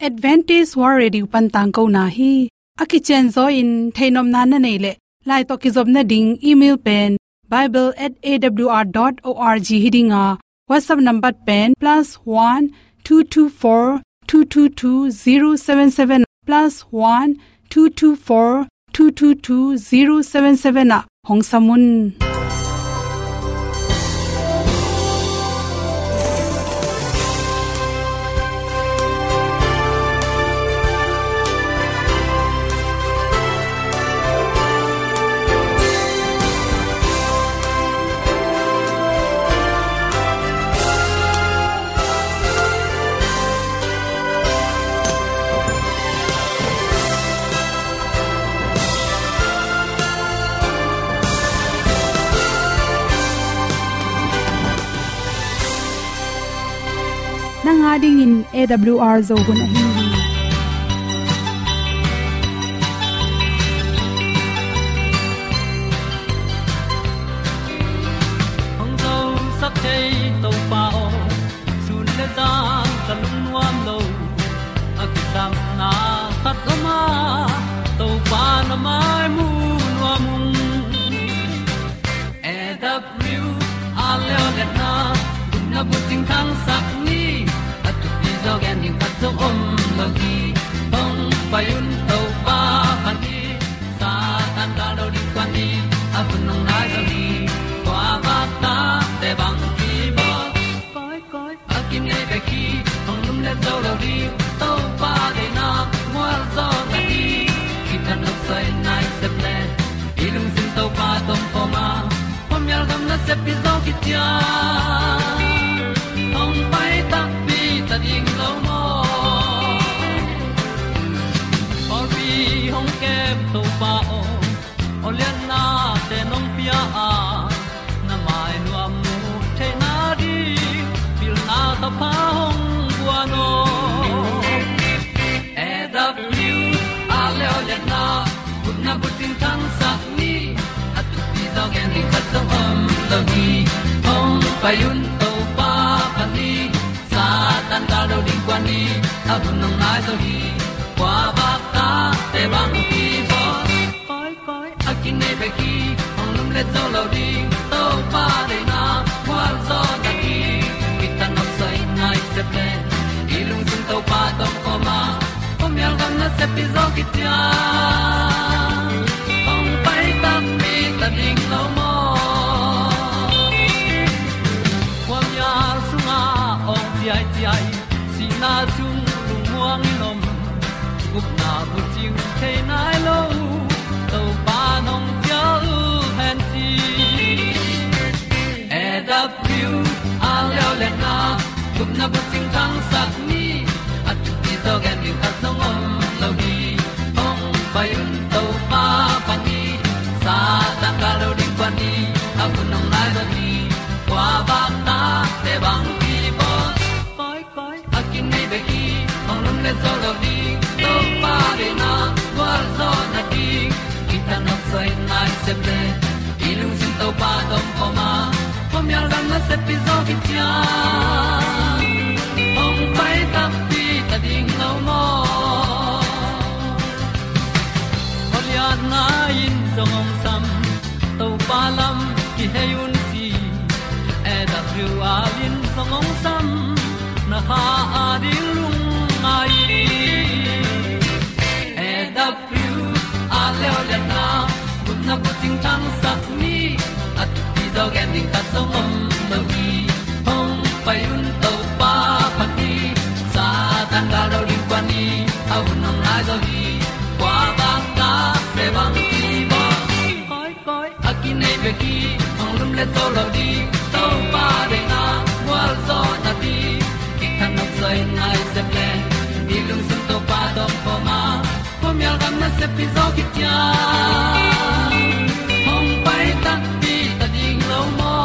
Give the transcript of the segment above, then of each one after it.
advantage war ready pan tang ko na hi. Aki chen zo in thainom na na nei le. Lai to ki job na ding, email pen bible@awr.org hiding a whatsapp number pen, plus one, two two, four, two two two, zero, seven nanga ding in awr zo gun ahi hin hong zo sak chei to pa o sun le za ka lun nuam lo a ki sam na khat o ma to pa na mai mu nuam e a le na kun na bu sak pi zo gen ning khat zo om lo gi hong pa yun to pa pan ni sa tan ga do di kwan ni a bu nong nai zo ni kwa ba ta te bang ki bo koi koi a kim nei be ki hong lum le zo lo di to pa de na mo zo ta ni ki tan no sai nai se ple ilung sin to pa tom pa ma pom yal gam na se pi zo ki tia hong tu pi ni khat zo om lo ni hong pa yun to pa pa ni. Sa tan ga do ding kwan ni a bu kwa ba ta te bang ki bo koi koi a kin nei be ki ong lum le zo lo ding to pa de na kwa zo ta ki ki tan nok sai nai se ple i sun to pa tom ko ma. Kom yal gam na se pi zo ki na tang sat ni at ti zo gen ni khat zo om lo ni ong pai un to pa pa ni sa ta ka lo ding pa ni a bu nong lai za ni kwa ba ta te bang ki bo koi koi a kin nei be ki ong lum le zo lo ni to pa de na kwa zo na ti ki ta no sai nai se ple i sin to pa tom pa ma. Pom yal gam na se pi zo ki tia song zong sam na ha a di lung mai. E da thru a le le na kun na bu ting tang sat ni at ti zo gen ding ta zong om lo gi hong pai un to pa pa ti sa tan ga do ri pa ni au nong lai do gi kwa ba ta pe bang ti ba koi koi a ki nei be ki ong lum le to lo di sai nai se ple ni lung sun to pa do po ma po mi gam na se pi zo ki tia hong pai ta ti ta ding lo mo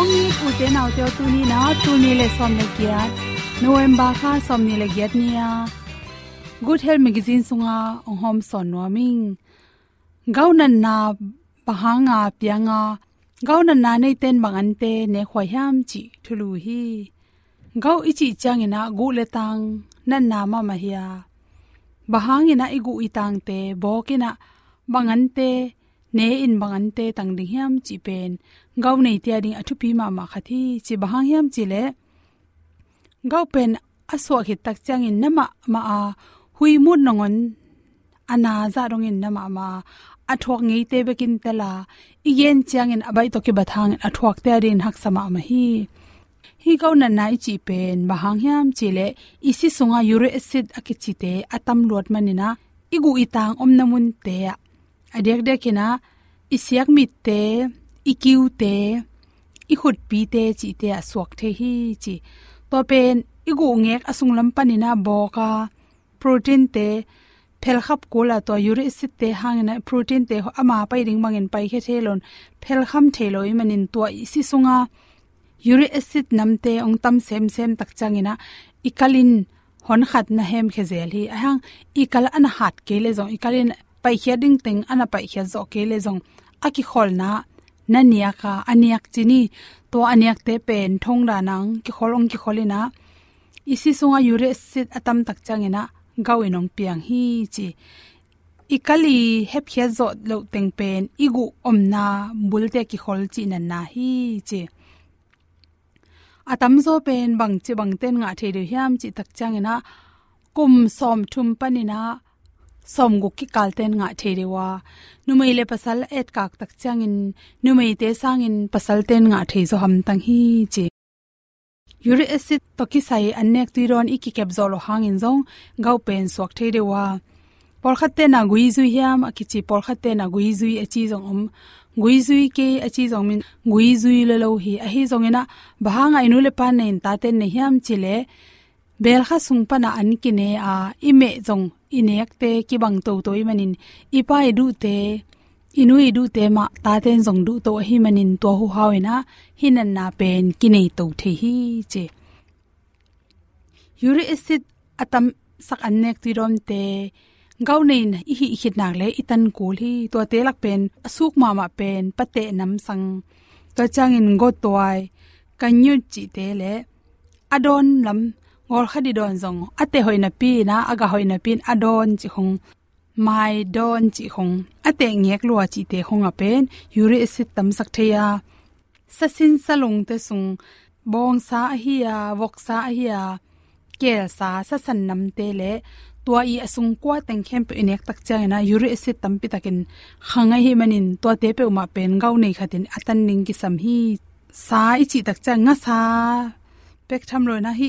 ong ni pu te nau te tu ni na tu ni le som le kia november kha som ni le gyat ya good health magazine sunga ong hom son no ming gaunan na pahanga pianga gau na na nei ten bangan te ne khoi ham chi thulu hi. Gau ichi changina gu le tang, nan na ma ma hiya bahangina igu itang te bokina bangan te ne in bangan te tang ding hiam chi pen. Gau nei tia ding athu pi ma ma khathi chi bahang hiam chi le. Gau pen aswa hi tak chang in nama ma a hui mun nongon, ana za rong in nama ma athok ngei te bekin tela. Igen chiang in abai to ki bathang athok te rin hak sama ma hi. Hi ko na nai chi pen, bahang hiam chile isi sunga uric acid akichi te atam lot manina, igu itang om namun te. Adek dekina isiak mit te, ikiu te ikhut pi te chi te aswak the hi chi. To pen, igu ngek asung lam panina boka, protein te phel khap kula to uric acid te hangena protein te ama pai ring mangin pai khe thelon. Phel kham theloi manin to isi sunga. Uric acid namte ong tam sem sem tak changina. Ikalin hon khat na hem khe zel hi. Ahang, ikal an hat ke le zong. Ikalin pai khia ding teng ana pai khia zo ke le zong. Aki khol na na nia ka, aniak chini. To aniak te pen thong ra nang. Ki kholong ki kholina isi sunga uric acid atam tak changina gawinong piang hi chi. Ikali hep khia zo lo teng pen, igu omna bulte ki khol chi na na hi chi. Atam zo pen bang chi bang ten nga the de hiam chi tak changena kum som thum panina som gu ki kal ten nga the de wa. Numei le pasal et kak tak changin numei te sangin pasal ten nga the zo ham tang hi chi uric acid to ki sai anek tu ron iki kep zo lo hangin zong, gau pen sok the de wa por khatte na gui zui hiam, akichi por khatte na gui zui achi zong om. Gui zui ke achi zong min gui zui le lo hi a hi zong ina bahanga inu le pan nen ta ten ne hiam chile. Bel kha sung pa na an ki ne a ime zong, inek ki bang to to manin ipa edu te inui du te ma, ta ten jong du to hi manin to hu hawina hinan na pen kinai to the hi, che. Uric acid atam sak annek ti rom te gau nei na hi hi hit nak le itan kul hi, to te lak pen, asuk ma ma pen, pate nam sang. To chang in go toai kanyu chi te le, adon lam, ngol khadi don jong ate hoina pi na, aga hoina pin adon chi khong mai don chi khong ate ngek lua chi te khong a pen uric acid tam sak theya sasin salung te sung, bong sa hi ya, wok sa hi ya. Kel sa sa san nam te le, tua i asung kwa teng khem pe inek tak cha na uric acid tam pi takin. Khanga hi manin, tua te pe ma pen, gau nei khatin, atan ning ki sam hi. Sa i chi tak cha nga sa. Pek tham lo na hi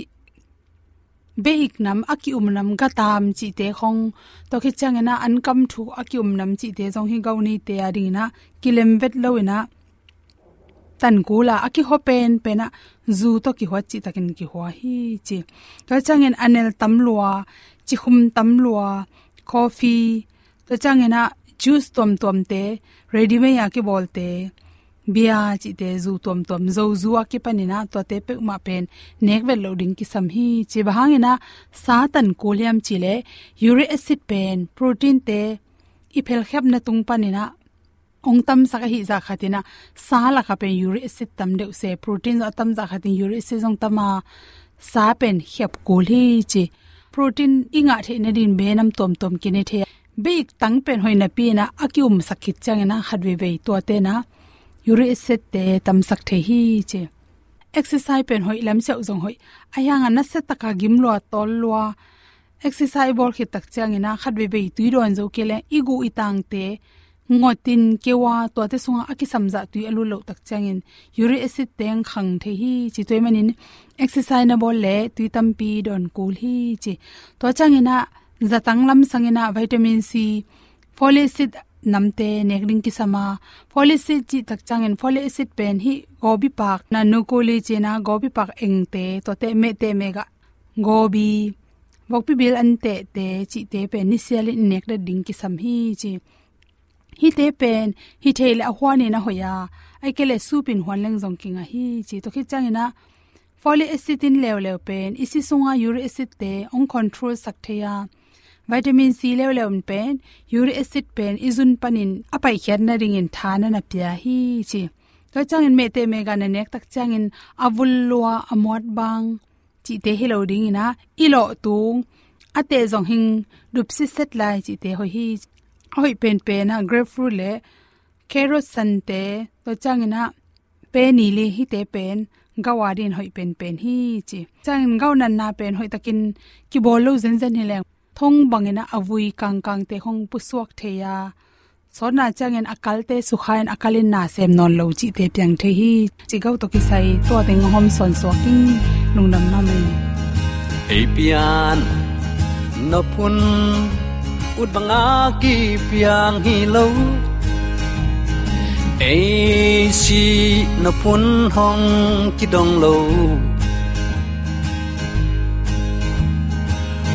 beik nam, aki um nam, ga tam chi te khong. To khi chang na an kam thu, aki um nam chi te jong hi gau ni te ari na. Kilem vet lo ina tan kula aki ho pen, pena. Zu to ki ho chi takin ki ho hi chi. To chang en anel tam lua, chi khum tam lua, coffee. To chang na juice tom tom te ready me ya ki bolte bia chi te zu tom tom zo zu a ki panina to te pe ma pen nek vel loading ki sam hi chi bahangina sa tan kolyam chi le uric acid pen, protein te i phel khep na. Tung panina ong tam sa hi za dạ khatina sa la kha pen uric acid tam de se protein dạ za tam za dạ khatin uric acid jong tama sa à. pen khep kul hi chi protein inga the na din be nam tom tom ki ne the beik tang pen hoina pina akium sakit changena hadwe be to te na yuri set te tam sak the hi che. Exercise pen hoi lam cheu jong hoi. Ayang na se taka gim lo tol lo exercise bol khit tak chang ina khat be be tu ron zo kele igu itang te. Ngotin kewa to te sunga aki samja tu alu lo tak changin uric acid teng khang the hi chi toy manin exercise na bol le tu tam pi don kul hi chi to changina zatang lam sangina vitamin c. Folic acid namte nekring ki sama folic acid chi tak changen folic acid pen hi gobi pak na no ko che na gobi pak engte to te me te mega gobi bokpi bil an te te chi te pen ni siali nek da ding ki sam hi chi hi te pen hi thele a hwani na hoya ai kele supin hwan leng jong kinga hi chi to khi changina folic acid in lew lew pen isi sunga uric acid te on control saktheya vitamin c lew lew pen uric acid pen izun panin apai khian na ringin thana na pya hi chi to changin me te me ga na nek tak changin avul lua amot bang chi te hello ding ina ilo tung ate zong hing dup si set lai chi te hoi hi hoi pen pen na grapefruit le carrot san te to chang ina pe ni le hi te pen gawadin hoi pen pen hi chi chang gau nan na pen hoi takin ki bol lo zen zen hi le thong bangena avui kang kang te hong pu suak the ya sona changen akal te sukhain akalin na sem non lo chi te pyang the hi. Chi gau to ki sai to te hom son so king lung nam na mai. Ei pian no pun ut banga ki piang hi lo. Ei si no pun hong ki dong lo.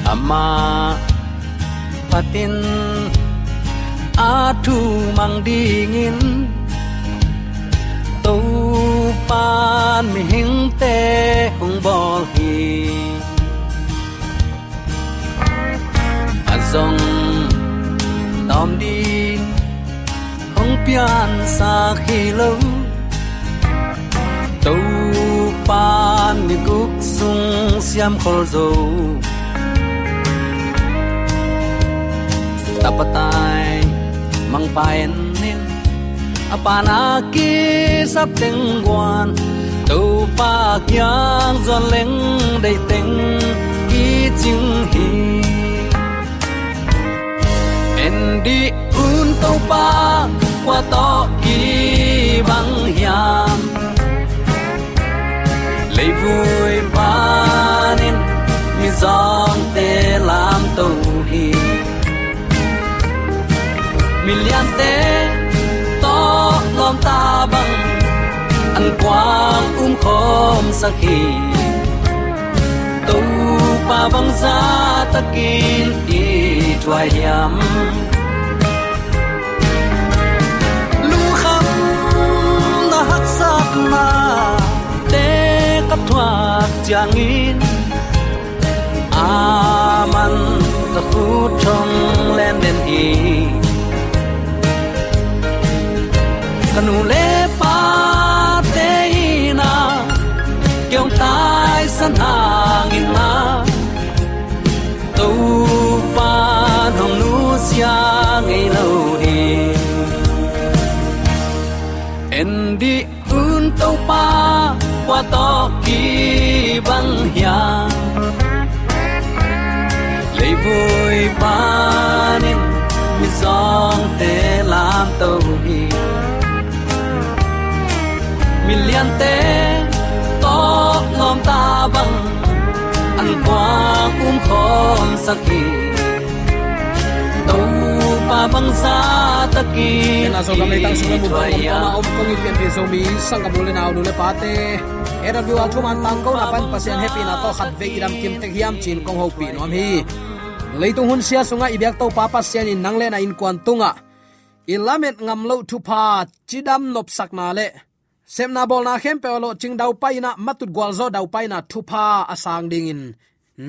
Ama patin a thu mang dingin tu pan mi hing te hong bol hi azong tom din hong pian sa khi lo tu pan mi guk sung siam khol zo tapatai mang paen nin apana ki sap teng guan tu pa kyang zon leng dei teng ki ching hi. En di un to pa qua to ki bang hiam. Lấy vui ba nên mi giông te lam to te to lom ta bang an quang um khom sakhi tu pa vâng bang za takin i twai yam lu kham na hak sat na te kap thwa chang in aman ta khu thong len den i kanu le pa te na kyong tai san hang in ma. To pa nong nu sia ngei lo di en di un to pa qua to ki bang hia lấy vui pa nên mi song te lam to hi million te to lom ta bang an quang um khom sakhi to pa bang za taki na so kam tang sung mu bang ma om kong i pian pi so mi sang kam le naw nu le pa te era bi wa thuman tang ko na pan pasien happy na to khat ve iram kim te hiam chin kong ho pi nom hi. Leitung hun sia sunga ibyak to pa pasien in nang le na in kwan tunga ilamet ngam lo thu pa chidam nop sak na le semna bol na khem pe lo ching dau pai na matut gwal zo dau pai na thupa asang ding in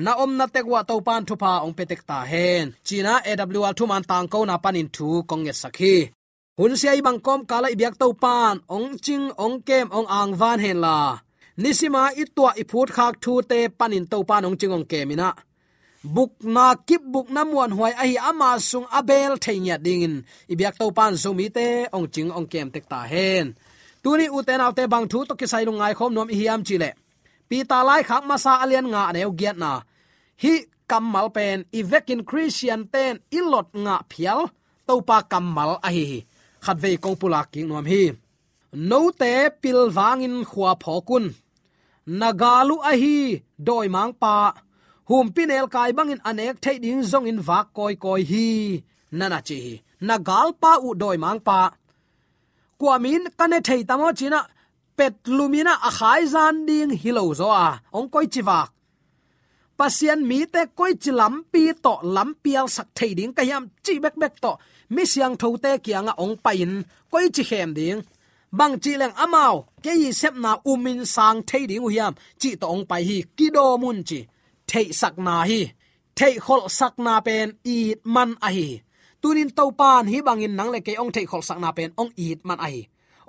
na om na tek wa to pan thupa ong petek ta hen. China awl thu man tang ko na panin thu kong ye sakhi hun sia bang kom kala ibyak to pan, ong ching, ong kem, ong ang van hen la. Nisima itwa iput khak thu te panin to pan ong ching ong kemina buk na kip buk na muan huai ahi ama sung abel theinya dingin. Ibyak to pan so mi te, ong ching, ong kem tek ta hen tuni uten autte bang thu to kisai lungai khom nom hiam chile pi ta lai khak ma sa alian nga neu giat na. Hi kamal pen ivekin christian ten ilot nga phial, to pa kamal a hi khat ve kong pula king nom hi. No te pil wangin khwa phokun nagalu a hi, doi mang pa. Hum pinel kai bangin anek thei ding zong in wak koi koi hi. Nana chi nagal pa u doi mang pa kwamin kane thei tamo china, pet lumina a khai zan ding hilo zo a, ong koi chiwak pasian mi te koi chilam pi to lampial sak thei ding kayam chi bek bek to, mi siang tho te kianga ong pain, koi chi hem ding. Bang chi leng amao, ke yi sep na umin sang thei ding uyam chi to ong pai hi kido mun chi, thei sak na hi, thei khol sak na pen i man a hi tunin to pan hi bangin nang le ke ong thei khol sak na pen, ong it man ai.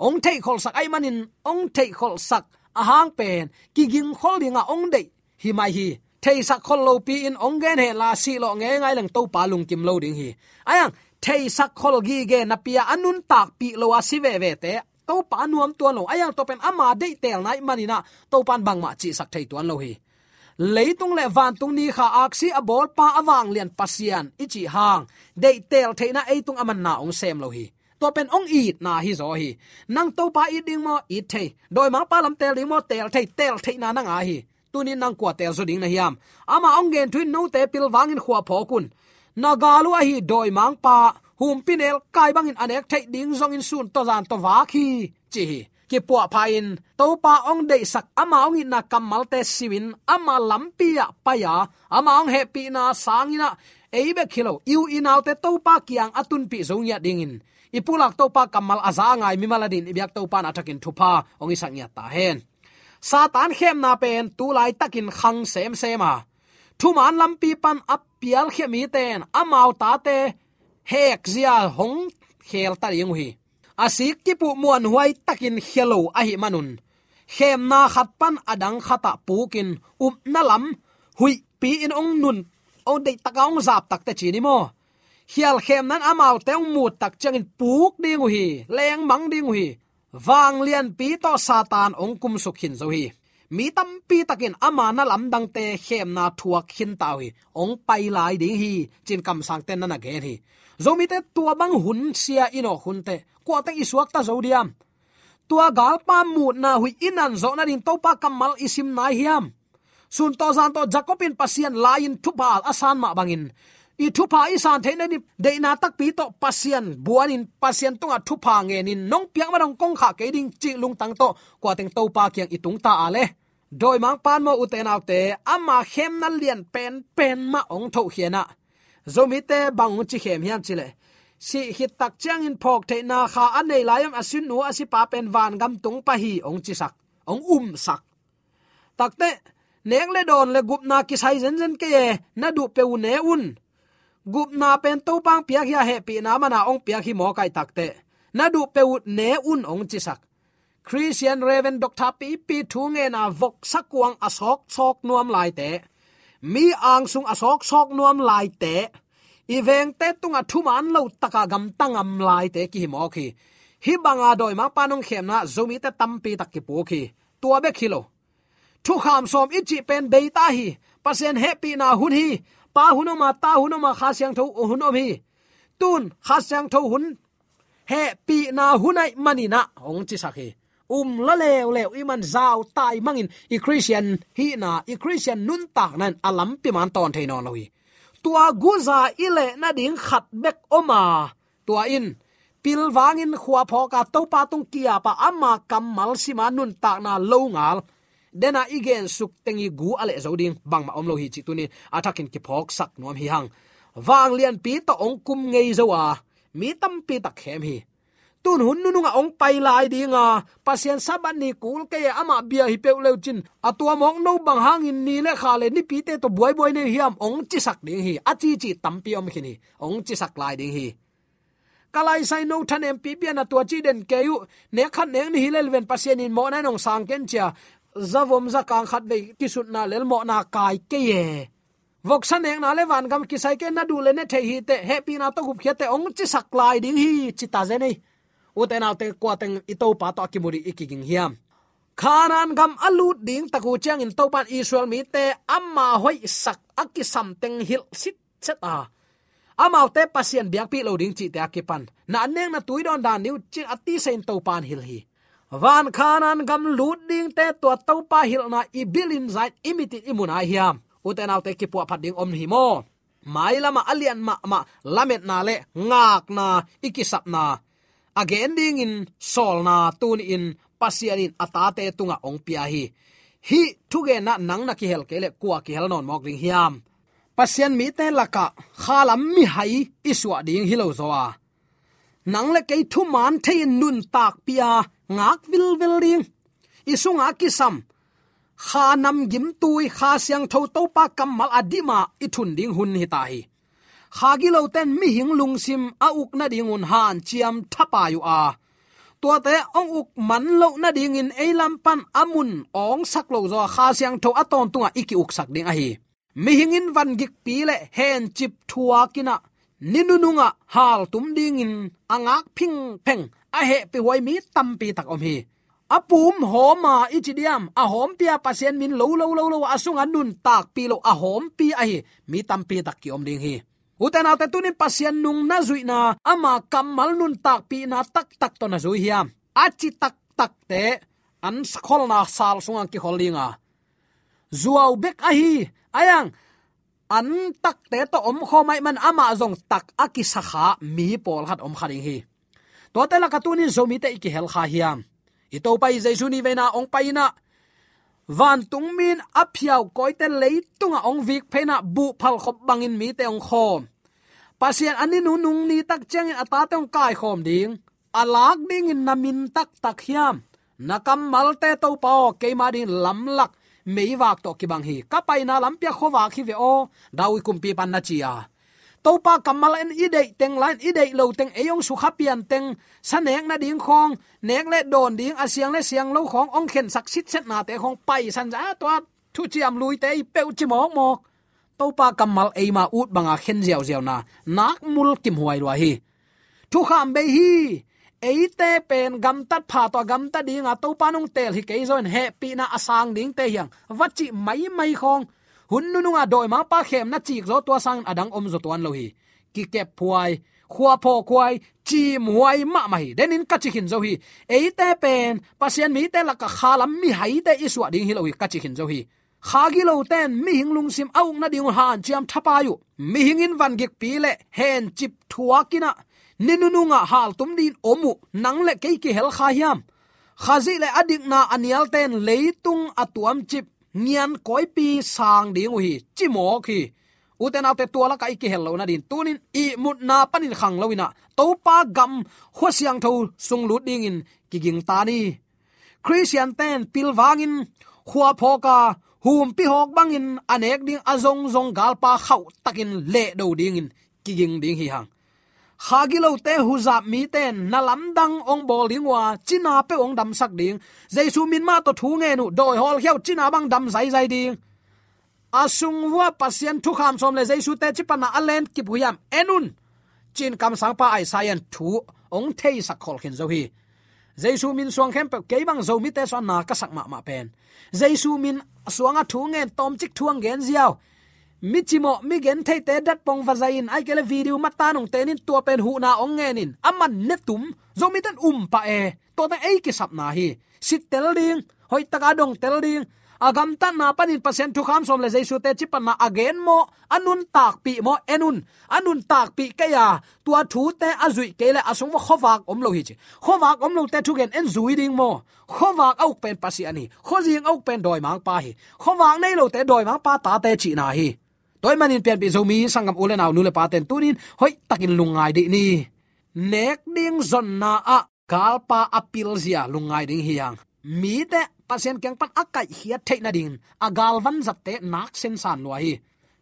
Ong thei khol sak ai manin, ong thei khol sak a hang pen. Ki ging khol dinga ong dei. Hi mai hi, thei sak khol lo pi in ong gen he la si lo nge ngai lang to pa lung kim lo ding hi. Ayang, thei sak khol gi ge na pia anun tak pi lo a si ve ve te. To pa nuam tuan lo. Ayang, to pen ama dei tel nai manina. To pan bang ma chi sak thei tuan lo hi leitung le van tung ni kha aksi abol pa awang lian pasian. Ichi hang. De tel theina eitung aman na ong sem lo hi. To pen ong i na hi zo hi. Nang to pa i ding mo, i the doi ma pa lam tel ding mo, tel the tel the na na nga hi. Tuni nang kwa tel zo ding na hiam. Ama ong gen twin no te pil wangin khwa phokun na galu a hi doi mang pa. Hum pinel, kai bangin anek thai ding zong in sun to zan to wa khi chi ki ki puwa phain to pa ong de sak ama ong na kamal te siwin, ama lampia paya ama ong happy na sangina eibe khilo, iu inaw te to pa kiang atun pi zong ya dingin ipulak to pa kamal aza ngai mi maladin ibyak to pa na takin thupa, ong isang ya ta hen. Satan khem na pen tu lai takin khang sem sema thu man lampi pan ap pial khemi ten amau ta te hek zia hong khel ta yeng hi asik kipu muan huai takin hello ahi manun. Khem na khat pan adang khata pukin um nalam hui pi in ong nun. Ong dei takaung zap tak te chini mo. Hial khem nan amau teung mut tak changin puk ding hi leng mang ding hi wang lian pi to satan ong kum sukhin zo hi. Mi tam pi takin ama na lam dang te khem na thuak hin taw hi ong pai lai ding hi, chin kam sang ten na ge hi. Zo mi te tua bang hun sia ino hun te kwa te isuak ta zodiam tua gal pa mu na hui inan zo na din topa kamal isim na hiam sun to zan to jacobin pasian lain thupal asan ma bangin. I thupa à i san the ni de na tak pi to pasian buanin pasian tunga thupa nge nin nong piang ma dong kong kha ke ding chi lung tang to. Kwa teng topa kyang tung ta à ale doi mang pan mo uten autte ama khem na lian pen pen ma ong tho hiena zomi à. te bang chi khem hiam chile si hit tak chang in phok the na kha anei layam asin nu asi pa pen van gam tung pa hi ong chi sak, ong um sak. Takte neng le don le gup na ki sai zen zen ke na du pe un un. Gup na pen to pang pia hi he pi na mana ong pia hi mo kai takte na du pe u ne un ong chi sak. Christian raven doctor pi pi thu nge na vok sakuang asok chok nuam lai te. Mi ang sung asok chok nuam lai te iveng te tunga thuman lo taka gam tangam lai te ki mo khi. Hi banga doi ma panung khem na zomi te tampi tak ki pu khi. Tua be khilo thu kham som ichi pen beita hi. Pasen happy na hun hi. Pa hunoma ta huno ma, kha siang tho huno hi tun, kha siang tho hun. He pi na hunai manina ong chi sakhi um la lew lew iman zau tai mangin. I christian hi na, i christian nun tak nan alam pi man ton thein on lohi tua guza ile na ding khat bek oma. Tua in, pil wangin khwa phoka to pa tung kia pa ama kamal sima nun tak na lo ngal. Dena igen suk tengi gu ale zoding bang ma om lo hi chi tuni athakin ki phok sak nom hi hang. Wang lian pi to ong kum ngei zowa mi tam pi tak hem hi tun hun nu nga ong pai lai dinga. Pasien saban ni kul ke ama bia hi pe le chin. Atua mong no bang hang in ni le kha le ni pi te to boy boy ne hiam ong chi sak ding hi. A chi chi tam pi om khini. Ong chi sak lai ding hi. Kalai sai no than em pi bia na tua chi den ke yu. Ne khat ne ni hilel ven pasien in mo na nong sang ken cha zavom za kang khat dei ki sut na lel mo na kai ke ye. Vok san eng na le van gam ki sai ke na du le ne the hi te. Happy na to gup khete ong chi sak lai ding hi. Chi ta je nei uten autte kwateng ito pa to akimuri ikiging hiam. Khanan gam alut ding taku chang in topan israel mi te amma hoi sak akisam samteng hil sit set a. Amau te pasien biak pi lo ding chi te akipan. Na neng na tuidon dan niu chi ati sein topan hil hi. Van khanan gam lut ding te to topa hil na ibilin zait imiti imuna hiam. Uten autte ki pu phat ding om hi mo. Mai lama alian ma ma lamet na le ngak na ikisap na again, ding in solna tun in pasianin atate tunga ong pia hi hi thuge na nang na ki hel kele kwa ki hel non mok ding hiam. Pasian mi te laka, khalam mi hai iswa ding hilo zowa. Nang le kei thu man thein nun tak pia, ngak vil vil ding. Isunga kisam. Kha nam gim tui, kha siang tho to pa kamal adima, ithun ding hun hi ta hi hagilo ten mi hing lung sim a uk na ding un han chiam thapa yu a. Tua te ong uk man lo na ding in eilam pan amun ong sak lo zo kha siang tho aton tunga iki uk sak ding a hi. Mi hingin van gik pi le hen chip thua kina. Ninununga hal tum ding in angak phing pheng a he pi hoi mi tam pi tak om hi. Apum homa ichidiam a hom pia pasien min lo lo lo lo asung anun tak pi lo a hom pi a hi. Mi tam pi tak ki om ding hi uten alte tunin pasien nung na zui na, ama kamal nun tak pi na tak tak to na zui hiam. Achi tak tak te, an khol na sal sunga ki holinga zuaw bek ahi ayang, an tak te to om kho mai man ama zong tak aki sakha mi pol hat om kharing hi. To te la katunin zomi te ki hel kha hiam. I to pai jaisu ni vena ong paina van tung min aphiao koite leitunga ong à vik phena bu phal khop bangin mi te ong khom. Pasien ani nu nung ni tak chang in ata tong kai khom ding alak ding in namin tak tak hiam. Nakam malte to pa ke ma din lam lak mei wak to ki bang hi ka pai na lam pia kho hi ve o. Dawi kum pi pan na chia topa kamal en idei teng lan idei lo teng eyong su khapian teng sanek na ding khong nek le don ding asiang le siang lo khong ong khen sak sit set na te khong pai san za to thu chiam lui te pe chi mok mok. Topa kamal ei ma ut banga khen jiao jiao na nak mul kim huai ro hi. Thu kham be hi. Eite pen gam tat pha to gam ta ding a topa nong tel hi ke zon he pi na asang ding te hiang. Wachi mai mai khong hun nu nga doi ma pa khem na chik zo tua sang adang om zo tuan lo hi. Ki kep phuai khua pho khuai chi muai ma ma hi. Denin ka chi hin zo hi. Eite pen, pasien mi te la ka khalam mi hai te iswa ding hi lo hi ka chi hin zo hi. Khagi lo ten, mi hing lung sim au na ding han chiam thapa yu. Mi hing in van gik pi le, hen chip thua kina ninununga hal tum din omu, nang le ke ki hel kha hiam. Khazi le adik na anial ten leitung atuam chip nian koi pi sang ding hi chi mo khi. Uten autte tuala kai ki hello na din. Tunin i mut na panin khang loina to pa gam ho siang tho sung lut ding in ki ging ta ni. Christian ten pilwangin khua phoka hum pi hok bangin anek ding azong zong galpa khau takin le do ding in ki ging ding hi hang hagilo te huza mi ten nalam dang ong bol dingwa china pe ong dam sak ding. Jaisu min ma to thu nge nu, doi hol hiao china bang dam zai zai ding. Asung wa pasien thu kham som le jaisu te chipana alen ki buyam enun, chin kam sang pa ai sayan thu ong thei sak khol khin zo hi. Jaisu min suang khem pe ke bang zo mi te so na ka sak ma ma pen. Jaisu min suanga thu nge tom chik thuang gen ziao mi chimo mi gen thei te dat pong va zain ai kele video mata nong tenin tua pen hu na ong ngenin aman ne tum, zo mi tan um pa e. To ta ei ki sap na hi. Sit tel ding, hoi taka dong tel ding. Agam ta na panin pasen thu kham som le jaisu te chi na again mo. Anun tak pi mo enun anun tak pi ke ya. Tua thu te azui ke le asung wa khowak om lo hi chi. Khowak om lo te thu gen en zui ding mo. Khowak auk pen pasi ani. Khojing auk pen doi mang pa hi. Khowak nei lo te doi mang pa ta te chi na hi toy manin pian bi zomi sangam ule aw nule paten tunin hoi takin lungai di ni. Nek ding zon na a kalpa apil zia lungai ding hiang mi te pasien kyang pan akai hiat theina ding agal van zat te nak sen san lua hi.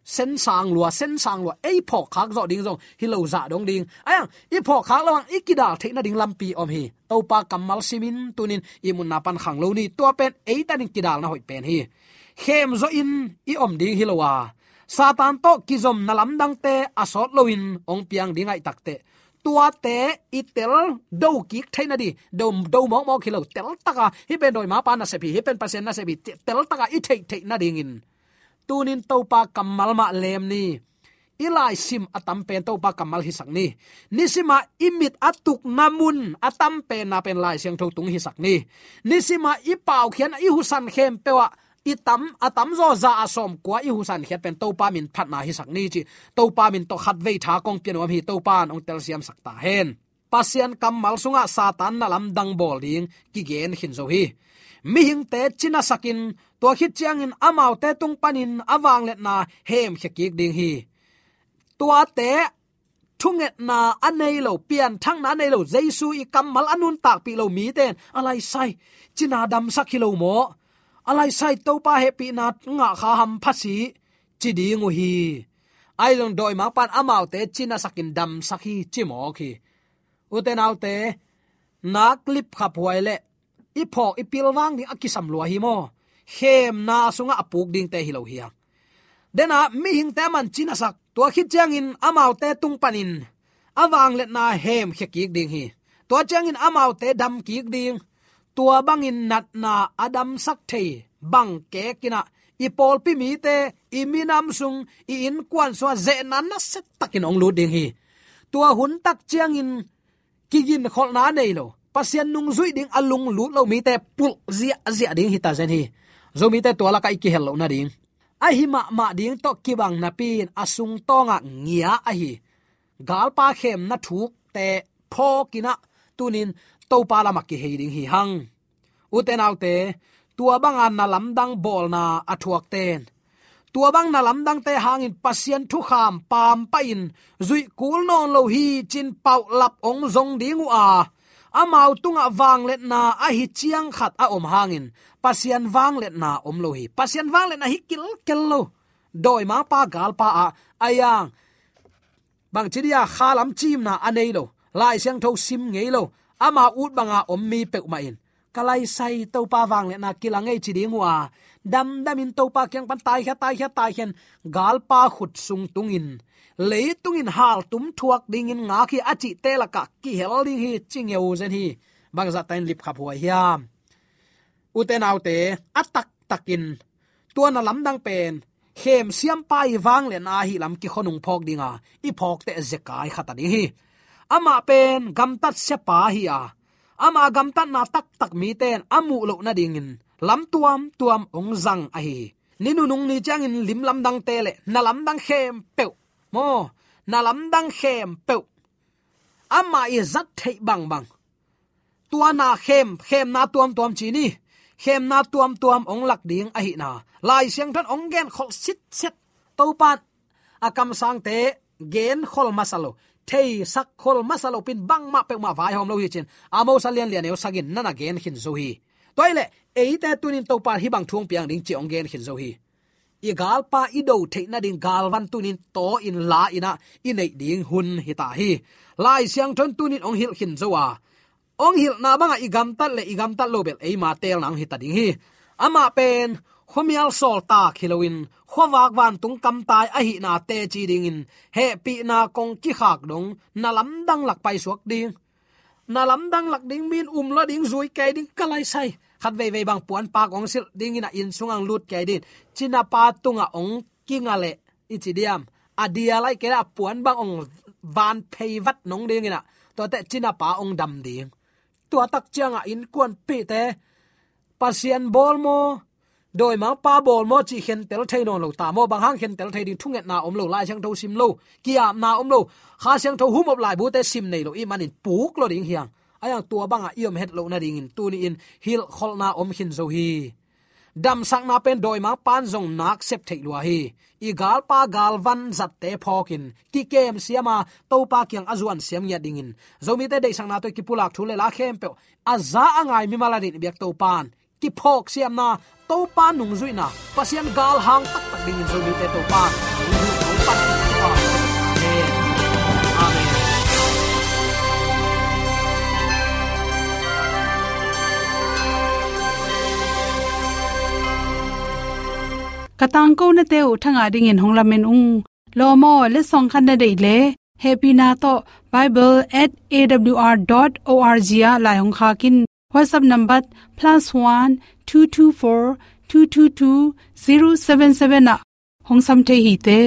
Sen sang lua sen sang lua ei pho khak zo ding zong hi lo za dong ding ayang i pho khak lawang ikidal theina ding lampi om hi. To pa kamal simin tunin imun na pan khang lo ni. To pen ei ta ding kidal na hoi pen hi. Khem zo in i om ding hi lo wa à satan to kizom nalam dang te asot loin ong piang dingai takte tua te itel do ki thaina di. Do do mo mo khilo tel taka. Hi ben doi ma pa na se bi hi pen pasen na se bi tel taka i thei thei na ding in. Tunin to pa kamal ma lem ni. Ilai sim atam pen to pa kamal hi sak ni. Nisima imit atuk namun atam pen na pen lai siang tho tung hi sak ni. Nisima ipau khian i husan khem pewa itam atam à, zo za dạ asom kwa i husan khet pen to pa min phat na hi sak ni chi. To pa min to khat vei tha kong pian wa hi to pan ong tel siam sak ta hen. Pasian kam mal sunga satan na lam dang bol ding. Ki gen hin zo hi. Mi hing te china sakin. To khit chiang in amau te tung panin awang let na hem khekik ding hi. Tua te thunget na anei lo pian thang na nei lo jesu i kamal anun tak pi lo mi ten. Alai sai, china dam sakilo mo alai sai to pa happy na nga kha ham phasi chi di ngu hi. Ai long doi ma pan amau te china sakin dam sakhi chi mo khi. Uten au te na clip khap huai i phok i pilwang ni akisam lua hi mo. Hem na sunga apuk ding te hilo hiya dena mi hing te man china sak to khi chang in amau te tung panin awang let na hem khekik ding hi. To chang in amau te dam kik ding tua bangin nat na adam sak thei, bang ke kina. I pol pi mi te, i mi nam sung, i in kwan so ze nan na set takin ong lu ding hi. Tua hun tak chiang in, kigin khol na nei lo. Pasian nung zui ding alung lu lo mi te, pul zia zia ding hi ta zen hi. Zo mi te tua la kai ki hel lo na ding. A hi ma ma ding to ki bang na pin asung tonga ngia a hi. Gal pa khem na thuk te pho kina. Tunin to pa la mak ki hi hang u autte tua bang an na lam dang bol na athuak ten tua bang na lam dang te hangin pasien thu kham pam pa in zui kul non lo hi chin pau lap ong zong ding u a amau tunga wang let na a hi chiang khat a om hangin pasian wang let na om lo hi pasian wang let na hi kil kel lo doi ma pa gal pa a ayang. Bang chidia khalam chim na anei lo lai siang tho sim ngei lo ama ut banga om mi pe ma in kalai sai to pa wang le na kilangai chi ding wa dam dam in to pa kyang pan tai kha tai kha tai hen gal pa khut sung tung in le tungin hal tum thuak ding in nga khi achi te la ka ki hel ding hi ching eu zen hi. Bang za tain lip khap huai hiam uten autte atak takin. Tuana lam dang pen. Hem siam pai wang le na hi lam ki khonung phok dinga. I phok te zekai khata ding hi ama pen gam tat se pa hi a. Ama gam tat na tak tak mi ten amu lo na ding in. Lam tuam tuam ong zang a hi. Ninu nung ni chang in lim lam dang te le. Na lam dang khem pe mo, na lam dang khem pe ama i zat thei bang bang. Tua na khem khem na tuam tuam chi ni. Khem na tuam tuam ong lak ding a hi na. Lai siang than ong gen khol sit set. To pan akam sang te gen khol masalo thei sak khol masalo pin bang ma pe ma vai hom lo hi chen amo salian lian eu sagin nana gen hin zo hi. Toile eite tunin to par hi bang thung piang ding chi ông gen hin zo hi. I gal pa i do the na ding gal van tunin to in la ina, i nei ding hun hi ta hi. Lai siang thon tunin ong hil hin zo wa ong hil na banga i gam tat le i gam tat lo bel ei ma tel nang hi ta ding hi. Ama pen khomial sol ta khiloin khowak wan tung kam tai a hi na te chi ding in, he pi na kong ki khak dong, na lam dang lak pai suak ding. Na lam dang lak ding min um la ding zui kai ding kalai sai. Khat ve ve bang puan pa kong sil ding ina in sungang lut kai din china pa tunga ong kingale ichidiam adia lai kera puan bang ong van pei vat nong ding ina to te china pa ong dam ding. Tua tak changa in kuan pe te. Pasien bol mo doi ma pa bol mo chi khen tel thai non lo ta mo bang hang khen tel thai ding thunget na om lo lai chang tho sim lo kia na om lo kha chang tho hum op lai bu te sim nei lo i manin puk lo ding hiang ayang tua banga iom het lo na ding in, tu ni in, hil khol na om hin zo hi. Dam sak na pen doi ma pan zong nak sep thei lua hi. I gal pa gal van zat te phokin ki kem siama to pa kyang azuan siam nya dingin zomi te dei sang na to ki pulak thule la khem pe aza angai mi mala din biak to pan ki phok siam na, to pa nung zui na pasian gal hang tak tak ding zo te to pa. To pa katang ko na te u thanga ding in honglamen ung. Lomo le song khan na dei le. Happy na to bible@awr.org ya la hong kha kin. WhatsApp number plus one two two four two two two zero seven seven na hong sam te hi te